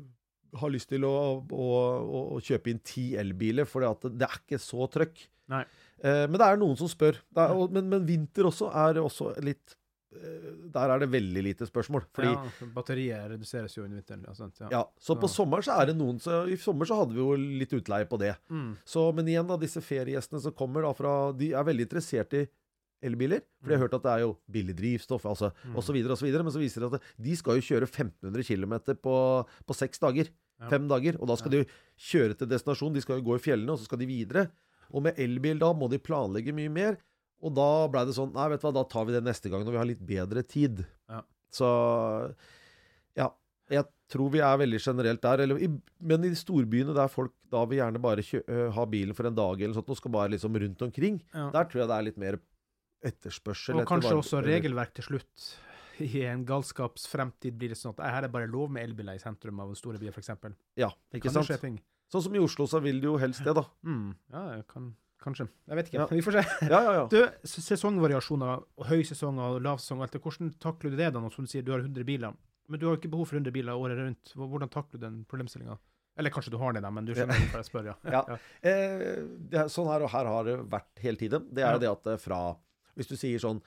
har lyst til å, å, å, å kjøpe inn ti elbiler, for det, er ikke så trøkk. Eh, men det er noen som spør. Er, og, men, men vinter også er også litt eh, Der er det veldig lite spørsmål. Fordi ja, batteriet reduseres jo under vinteren. Ja, sant, ja. Ja, så på Ja. sommeren så er det noen så I sommer så hadde vi jo litt utleie på det. Mm. Så, men igjen, da, disse feriegjestene som kommer da fra De er veldig interessert i elbiler. For de har hørt at det er jo billig drivstoff, altså, Mm. så videre. Men så viser det at de skal jo kjøre 1500 km på, på seks dager. Ja. Fem dager. Og da skal de jo kjøre til destinasjon. De skal jo gå i fjellene, og så skal de videre. Og med elbil da må de planlegge mye mer. Og da blei det sånn Nei, vet du hva, da tar vi det neste gang når vi har litt bedre tid. Ja. Så ja. Jeg tror vi er veldig generelt der. Eller, i, men i storbyene der folk da vil gjerne bare kjø, ha bilen for en dag eller noe sånt, og skal bare liksom rundt omkring, Ja. der tror jeg det er litt mer etterspørsel. Og kanskje etter også regelverk til slutt. I en galskapsfremtid blir det sånn at her er det bare lov med elbiler i sentrum av store byer, f.eks. Ja, ikke Kan sant? Sånn som i Oslo, så vil de jo helst det, da. Mm. Ja, jeg kan, kanskje. Jeg vet ikke. Ja. Vi får se. Ja, ja, ja. Du, sesongvariasjoner, høysesonger høysesong og lavsesong, alt det, hvordan takler du det da, når som du sier du har 100 biler? Men du har jo ikke behov for 100 biler året rundt. Hvordan takler du den problemstillinga? Eller kanskje du har det, da, men du skjønner hvorfor jeg spør, ja. Eh, det er sånn her, og her har det vært hele tiden. Det er jo det at fra Hvis du sier sånn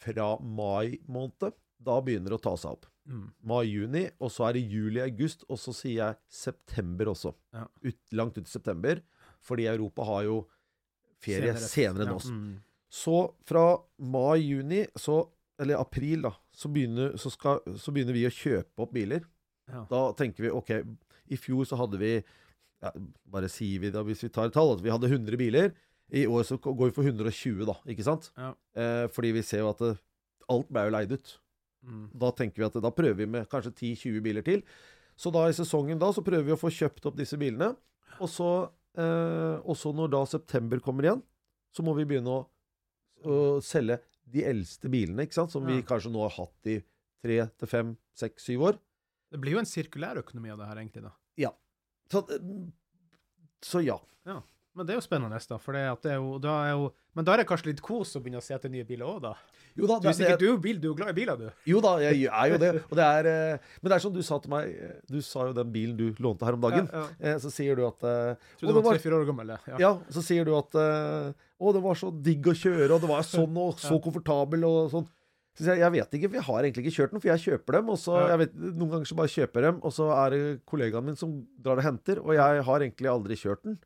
fra mai måned, da begynner det å ta seg opp. Mm. Mai-juni, og så er det juli-august, og så sier jeg september også. Ja. Ut, langt ut i september. Fordi Europa har jo ferie senere, enn Ja, oss. mm. Så fra mai-juni, Eller april, da. Så begynner, så, skal, så begynner vi å kjøpe opp biler. Ja. Da tenker vi OK, i fjor så hadde vi ja, Bare sier vi da, hvis vi tar et tall, at vi hadde 100 biler. I år så går vi for 120, da. Ikke sant? Ja. Eh, fordi vi ser jo at det, alt ble jo leid ut. Mm. Da tenker vi at da prøver vi med kanskje 10-20 biler til. Så da i sesongen da så prøver vi å få kjøpt opp disse bilene. Og så, eh, når da september kommer igjen, så må vi begynne å, å selge de eldste bilene, ikke sant? Som vi kanskje nå har hatt i tre til fem, seks, syv år. Det blir jo en sirkulær økonomi av det her, egentlig, da. Ja. Så, så ja. ja. Men det er jo spennende, da. For det er jo, da er jo Men da er det kanskje litt kos å begynne å se etter nye biler òg, da. Jo da, Du det, du, er jo bil, du er jo glad i biler, du. jo da, jeg er jo det. Det er, eh, men det er som du sa til meg Du sa jo den bilen du lånte her om dagen. Ja, ja. Eh, Så sier du at eh, Tror du det var tre-fire år gammel, ja. Ja, så sier du at Å, det var så digg å kjøre, og det var sånn og så komfortabel og sånn. Så jeg, jeg vet ikke, for jeg har egentlig ikke kjørt den, for jeg kjøper dem. Og så, jeg vet, Noen ganger så bare kjøper dem, og så er det kollegaen min som drar og henter. Og jeg har egentlig aldri kjørt den.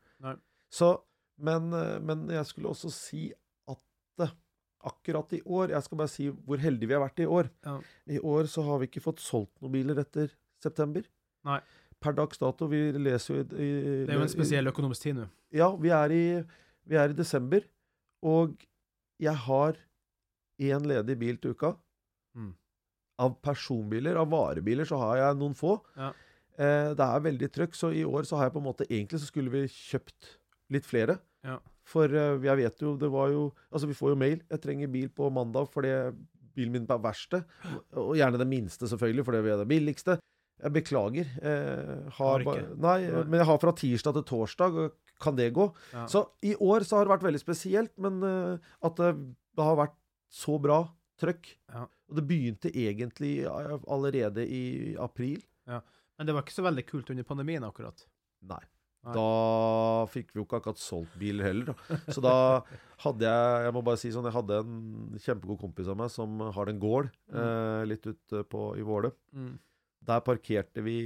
Så, men, eh, men jeg skulle også si at eh, akkurat i år Jeg skal bare si hvor heldige vi har vært i år. Ja. I år så har vi ikke fått solgt noen biler etter september. Nei. Per dags dato. Vi leser jo i, i Det er jo en spesiell økonomisk tid nå. ja, vi er i, vi er i desember, og jeg har én ledig bil til uka. Mm. Av personbiler, av varebiler, så har jeg noen få. Ja. Eh, det er veldig trøkk, så i år så har jeg på en måte Egentlig så skulle vi kjøpt litt flere. Ja. For eh, jeg vet jo, det var jo Altså, vi får jo mail. Jeg trenger bil på mandag fordi bilen min er verksted. Og gjerne det minste, selvfølgelig, for det er det billigste. Jeg beklager. Eh, har Nei, men jeg har fra tirsdag til torsdag. Kan det gå? Ja. Så i år så har det vært veldig spesielt, men eh, at det, har vært så bra trøkk. Ja. Og det begynte egentlig allerede i april. Men det var ikke så veldig kult under pandemien, akkurat. Nei. Da fikk vi jo ikke akkurat solgt biler heller. Så da hadde jeg Jeg må bare si sånn, jeg hadde en kjempegod kompis av meg som har en gård eh, litt ute på, i Våle. Mm. Der parkerte vi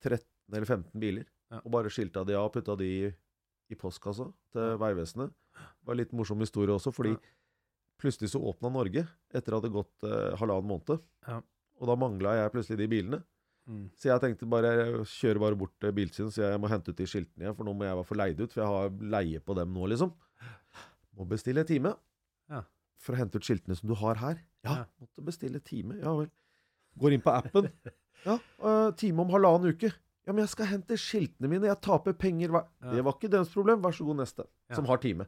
13 eller 15 biler. Ja. Og bare skilta de av og putta de i, i postkassa til Vegvesenet. Det var en litt morsom historie også, fordi Ja. plutselig så åpna Norge etter at det hadde gått eh, halvannen måned. Ja. Og da mangla jeg plutselig de bilene. Mm. Så jeg tenkte bare jeg kjører bare bort til Biltilsynet, så jeg må hente ut de skiltene igjen, for nå må jeg være for leid ut, for jeg har leie på dem nå, liksom. Må bestille time Ja. for å hente ut skiltene som du har her. Ja, Ja. måtte bestille time. Ja vel. Går inn på appen. Ja, uh, time om halvannen uke. Ja, men jeg skal hente skiltene mine, jeg taper penger hver Ja. Det var ikke deres problem, vær så god, neste. Som har time.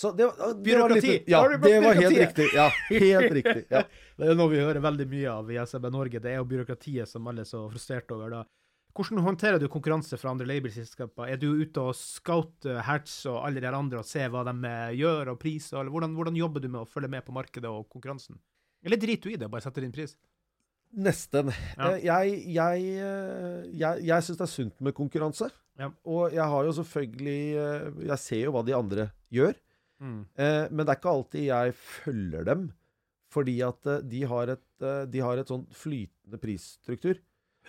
Så det, var- byråkrati! var litt Ja, det var helt riktig. Ja, helt riktig. Ja. Det er noe vi hører veldig mye av i SMB Norge. Det er jo byråkratiet som alle er så frustrerte over. da. Hvordan håndterer du konkurranse fra andre labelselskaper? Er du ute og scouter Hertz og alle de andre og ser hva de eh, gjør og priser? Eller hvordan, hvordan jobber du med å følge med på markedet og konkurransen? Eller driter du i det og bare setter inn pris? Nesten. Ja. Eh, Jeg, jeg, eh, jeg, jeg syns det er sunt med konkurranse. Ja. Og jeg har jo selvfølgelig Jeg ser jo hva de andre gjør. Mm. Eh, men det er ikke alltid jeg følger dem. Fordi at eh, de har et, eh, de har et sånn flytende prisstruktur.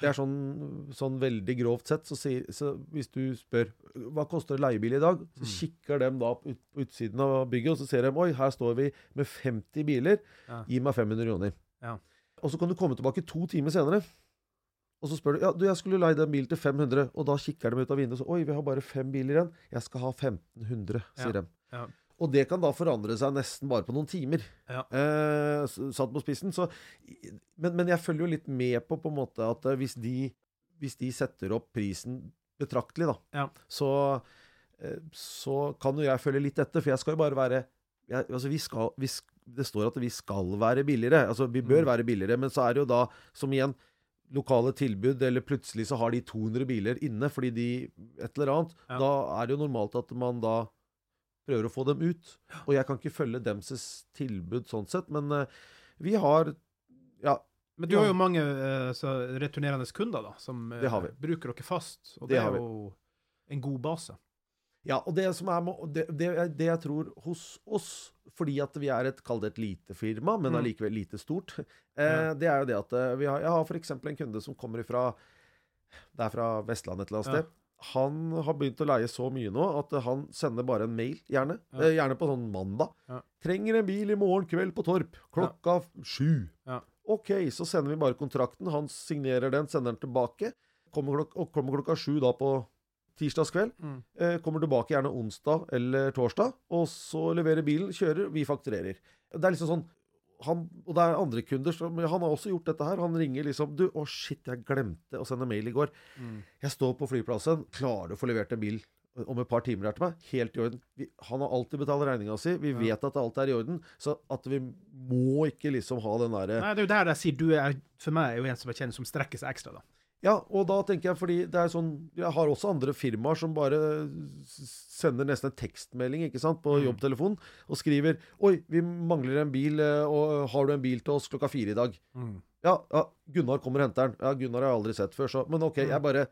Det er sånn, sånn veldig grovt sett, så, si, så hvis du spør hva koster leiebil i dag, så Mm. kikker de da ut, på utsiden av bygget, og så ser de oi, her står vi med 50 biler, Ja. gi meg 500 kroner. Ja. Og så kan du komme tilbake to timer senere, og så spør du ja, du, jeg skulle leie den bilen til 500, og da kikker de ut av vinduet og så oi, vi har bare fem biler igjen, jeg skal ha 1500, sier Ja. de. Ja. Og det kan da forandre seg nesten bare på noen timer. Ja. Eh, satt på spissen. Så, men, men jeg følger jo litt med på på en måte at eh, hvis de, hvis de setter opp prisen betraktelig, da, Ja. så, eh, så kan jo jeg følge litt etter. For jeg skal jo bare være jeg, altså vi skal, vi, Det står at vi skal være billigere. Altså vi bør Mm. være billigere, men så er det jo da, som igjen lokale tilbud, eller plutselig så har de 200 biler inne fordi de et eller annet. Ja. Da er det jo normalt at man da prøver å få dem ut. Og jeg kan ikke følge demses tilbud sånn sett, men eh, vi har Ja, Men du har jo mange eh, så returnerende kunder da, som eh, bruker dere fast, og Det det, er jo en god base. Ja, og det som er det, det, jeg tror hos oss, fordi at vi er et, kall det et lite firma, men Mm. allikevel lite stort, eh, det er jo det at vi har, jeg har f.eks. en kunde som kommer fra Det er fra Vestlandet et eller annet sted. Han har begynt å leie så mye nå at han sender bare en mail, gjerne. Ja. Eh, gjerne på sånn mandag. Ja. Trenger en bil i morgen kveld på Torp. Klokka ja. sju. Ja. OK, så sender vi bare kontrakten. Han signerer den, sender den tilbake. Kommer klok og kommer klokka sju da på tirsdagskveld. Mm. Eh, kommer tilbake gjerne onsdag eller torsdag, og så leverer bilen, kjører, vi fakturerer. Det er liksom sånn han, Og det er andre kunder som Han har også gjort dette her. Han ringer liksom Du, å shit, jeg glemte å sende mail i går. Mm. Jeg står på flyplassen, klarer du å få levert en bil om et par timer her til meg? Helt i orden. Vi, han har alltid betalt regninga si. Vi Ja. vet at alt er i orden. Så at vi må ikke liksom ha den derre Nei, det er jo der jeg sier du er for meg er jo en som jeg kjenner som strekker seg ekstra, da. Ja, og da tenker jeg fordi det er sånn Jeg har også andre firmaer som bare sender nesten en tekstmelding ikke sant, på Mm. jobbtelefon og skriver 'Oi, vi mangler en bil, eh, og har du en bil til oss klokka fire i dag?' Ja, ja Gunnar kommer og henter den. Ja, Gunnar har jeg aldri sett før, så Men OK, Mm. jeg bare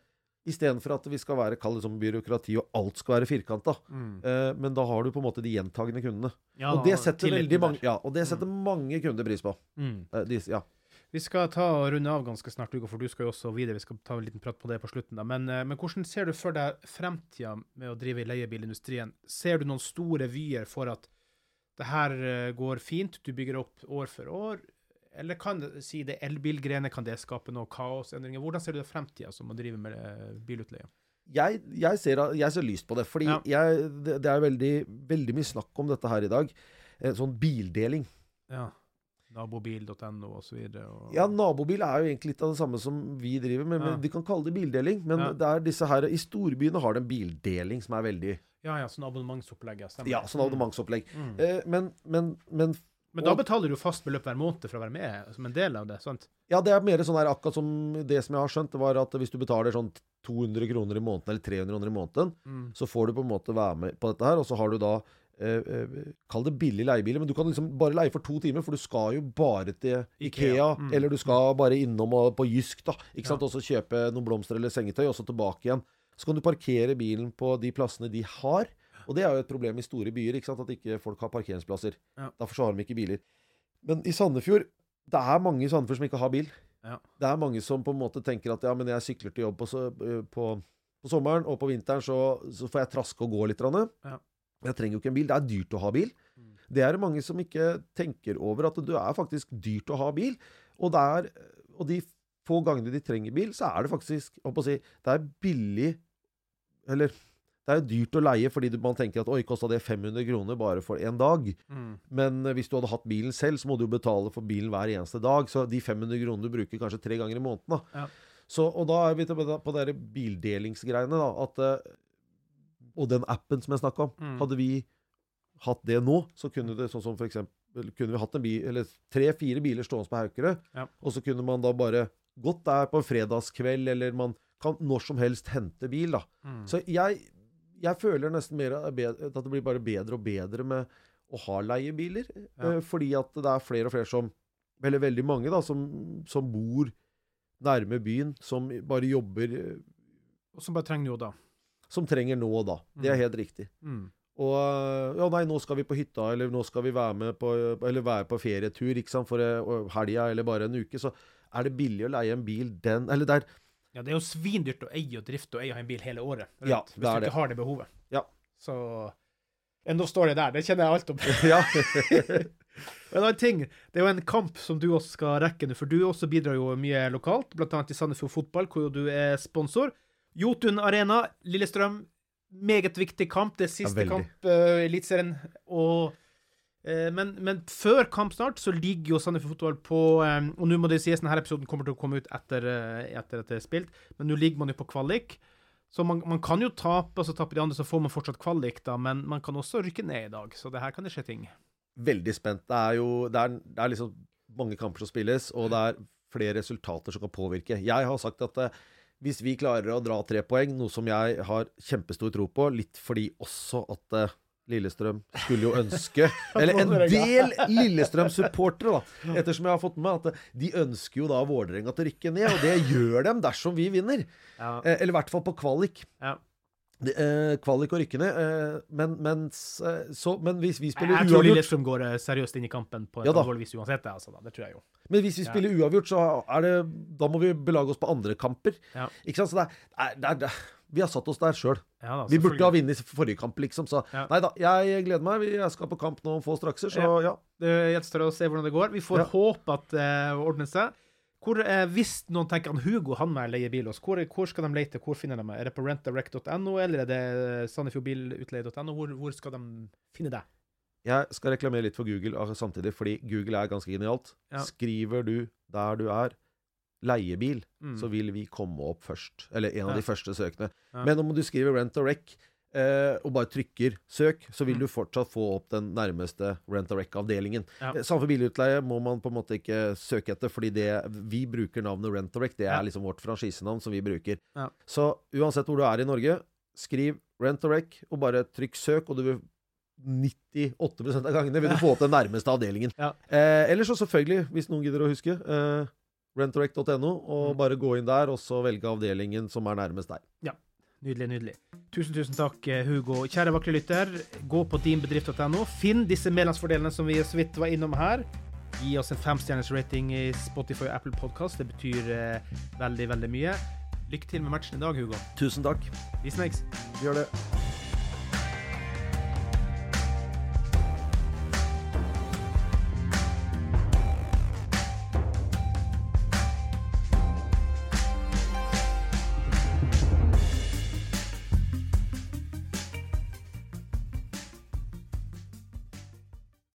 Istedenfor at vi skal være kall det som byråkrati, og alt skal være firkanta. Mm. Eh, men da har du på en måte de gjentagende kundene. Ja, og det setter mange. Ja, og det setter mange kunder pris på. Mm. Eh, de, ja. Vi skal ta og runde av ganske snart, Hugo, for du skal jo også videre. Vi skal ta en liten prat på det på slutten. da. Men, eh, men hvordan ser du for deg fremtida med å drive i leiebilindustrien? Ser du noen store vyer for at det her eh, går fint, du bygger opp år for år? Eller kan det si det elbilgrenet, kan det skape noe kaosendringer? Hvordan ser du det fremtida som å drive med eh, bilutleie? jeg, jeg, ser, jeg ser lyst på det. Fordi Ja. jeg, det, det er veldig, veldig mye snakk om dette her i dag. Sånn bildeling. Ja. Nabobil.no og så videre. Og... Ja, nabobil er jo egentlig litt av det samme som vi driver med. Ja. Men De kan kalle det bildeling. Men Ja. det er disse her, i storbyene har de en bildeling som er veldig ja, ja, sånn abonnementsopplegg. Ja, stemmer. Ja, sånn abonnementsopplegg. Mm. Eh, men, men, men Men da betaler du fast beløp hver måned for å være med som en del av det, sant? Ja, det er mer sånn her akkurat som det som jeg har skjønt, var at hvis du betaler sånn 200 kroner i måneden, eller 300 kroner i måneden, Mm. så får du på en måte være med på dette her, og så har du da Kall det billig leiebiler, men du kan liksom bare leie for to timer, for du skal jo bare til Ikea, Ikea, mm. eller du skal bare innom og, på Jysk, da, ikke sant, Ja. og så kjøpe noen blomster eller sengetøy, og så tilbake igjen. Så kan du parkere bilen på de plassene de har, og det er jo et problem i store byer, ikke sant, at ikke folk har parkeringsplasser. Ja. Derfor så har de ikke biler. Men i Sandefjord, det er mange i Sandefjord som ikke har bil. Ja. Det er mange som på en måte tenker at ja, men jeg sykler til jobb på, eh, på, på sommeren, og på vinteren så, så får jeg traske og gå litt. Ja. Jeg trenger jo ikke en bil. Det er dyrt å ha bil. Det er det mange som ikke tenker over, at det er faktisk dyrt å ha bil. Og, er, og de få gangene de trenger bil, så er det faktisk å si, Det er billig Eller det er jo dyrt å leie fordi man tenker at oi, kosta det 500 kroner bare for en dag? Mm. Men eh, hvis du hadde hatt bilen selv, så må du jo betale for bilen hver eneste dag. Så de 500 kronene du bruker kanskje tre ganger i måneden. Da. Ja. Så, og da er vi på de bildelingsgreiene. da, at, eh, Og den appen som jeg snakka om. Mm. Hadde vi hatt det nå, så kunne det sånn som for eksempel kunne vi hatt en bil, eller tre-fire biler stående på Haukerød, Ja. og så kunne man da bare gått der på en fredagskveld, eller man kan når som helst hente bil. da. Mm. Så jeg, jeg føler nesten mer at det blir bare bedre og bedre med å ha leiebiler. Ja. eh, Fordi at det er flere og flere som Eller veldig mange, da, som, som bor nærme byen, som bare jobber eh, Og som bare trenger noe da. Som trenger nå og da. Det er Mm. helt riktig. Mm. Og ja, nei, nå skal vi på hytta, eller nå skal vi være med på, eller være på ferietur ikke sant, for eh, helga eller bare en uke. Så er det billig å leie en bil den Eller der Ja, det er jo svindyrt å eie og drifte og eie en bil hele året. rundt, Ja, hvis du ikke det. har det behovet. Ja. Så Enda står det der. Det kjenner jeg alt om. Ja. En annen ting, det er jo en kamp som du også skal rekke nå, for du også bidrar jo mye lokalt, annet i Sandefjord Fotball, hvor du er sponsor. Jotun Arena, Lillestrøm. Meget viktig kamp. Det er siste ja, kamp uh, i Eliteserien. Og eh, men, men før kampstart så ligger jo Sandefjord Fotball på eh, Og nå må det sies, denne episoden kommer til å komme ut etter, eh, etter at det er spilt, men nå ligger man jo på kvalik. Så man, man kan jo tape, og så taper de andre, så får man fortsatt kvalik, da, men man kan også rykke ned i dag. Så det her kan det skje ting. Veldig spent. Det er jo det er, det er liksom mange kamper som spilles, og det er flere resultater som kan påvirke. Jeg har sagt at eh, hvis vi klarer å dra tre poeng, noe som jeg har kjempestor tro på, litt fordi også at uh, Lillestrøm skulle jo ønske Eller en del Lillestrøm-supportere, da. Ettersom jeg har fått med at eh, de ønsker jo da Vålerenga til å rykke ned, og det gjør dem dersom vi vinner. Ja. Eh, Eller i hvert fall på kvalik. Ja. Eh, kvalik og rykkende. Eh, men, mens, eh, så, men hvis vi Jeg, uavgjort jeg tror Lillestrøm går eh, seriøst inn i kampen på et Ja alvorlig vis uansett. Altså. Det tror jeg jo. Men hvis vi Ja. spiller uavgjort, så er det Da må vi belage oss på andre kamper. Ja. Ikke sant? Så det er, det er, det er Vi har satt oss der sjøl. Ja, Vi burde ha vunnet forrige kamp, liksom. Så Ja. nei da, jeg gleder meg. Vi- Jeg skal på kamp nå om få strakser, så ja. Det gjenstår å se hvordan det går. Vi får Ja. håpe at det ordner seg. Hvor, eh, hvis noen tenker at Hugo han må leie bil hos, hvor, hvor skal de lete? Hvor finner de meg? Er det på rentdirect.no, eller er det sandefjordbilutleie.no? Hvor, hvor skal de finne deg? Jeg skal reklamere litt for Google ah, samtidig, fordi Google er ganske genialt. Ja. Skriver du der du er, leiebil, Mm. så vil vi komme opp først. Eller en av Ja. de første søkene. Ja. Men om du skriver rent og rec, eh, og bare trykker søk, så vil Mm. du fortsatt få opp den nærmeste Rent-A-Rec-avdelingen. Ja. Samme for bilutleie må man på en måte ikke søke etter, fordi det, vi bruker navnet Rent-A-Rec. Det er Ja. liksom vårt franchisenavn som vi bruker. Ja. Så uansett hvor du er i Norge, skriv Rent-A-Rec og bare trykk søk, og du vil 98 av gangene vil du få opp den nærmeste avdelingen. Ja. Eh, Eller så selvfølgelig, hvis noen gidder å huske, eh, rentorec.no, og Mm. bare gå inn der, og så velge avdelingen som er nærmest deg. Nydelig, nydelig. Tusen, tusen takk, eh, Hugo. Kjære vakre lytter, gå på dinbedrift.no. Finn disse medlemsfordelene som vi så vidt var innom her. Gi oss en femstjerners rating i Spotify og Apple Podcast. Det betyr eh, veldig, veldig mye. Lykke til med matchen i dag, Hugo. Tusen takk. Vi snakkes. Gjør det.